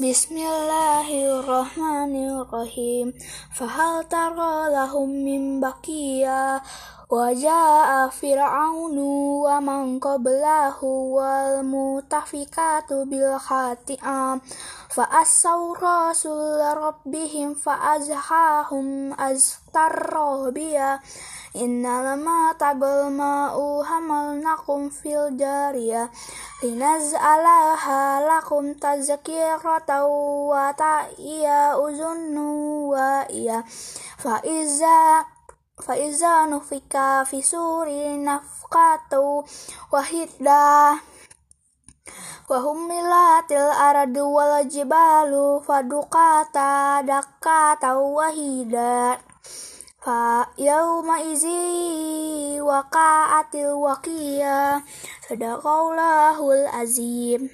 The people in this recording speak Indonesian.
Bismillahirrahmanirrahim. Fahal tara lahum min bakia Wajaa fir'aunu wa man qablahu wal mutafikatu bil khati'am Fa asaw rasul rabbihim fa azhahum aztarrobiya Innalama tagal ma'u hamalnakum fil jariyah لنزألها لكم تذكرة وتأيا أذن وإيا فإذا فإذا نفك في سور نفقة وحدة وهملت الأرض والجبال فدقتا دكة وحيدا فيومئذ وقعت waqa'atil waqiyah. Sadaqallahul azim.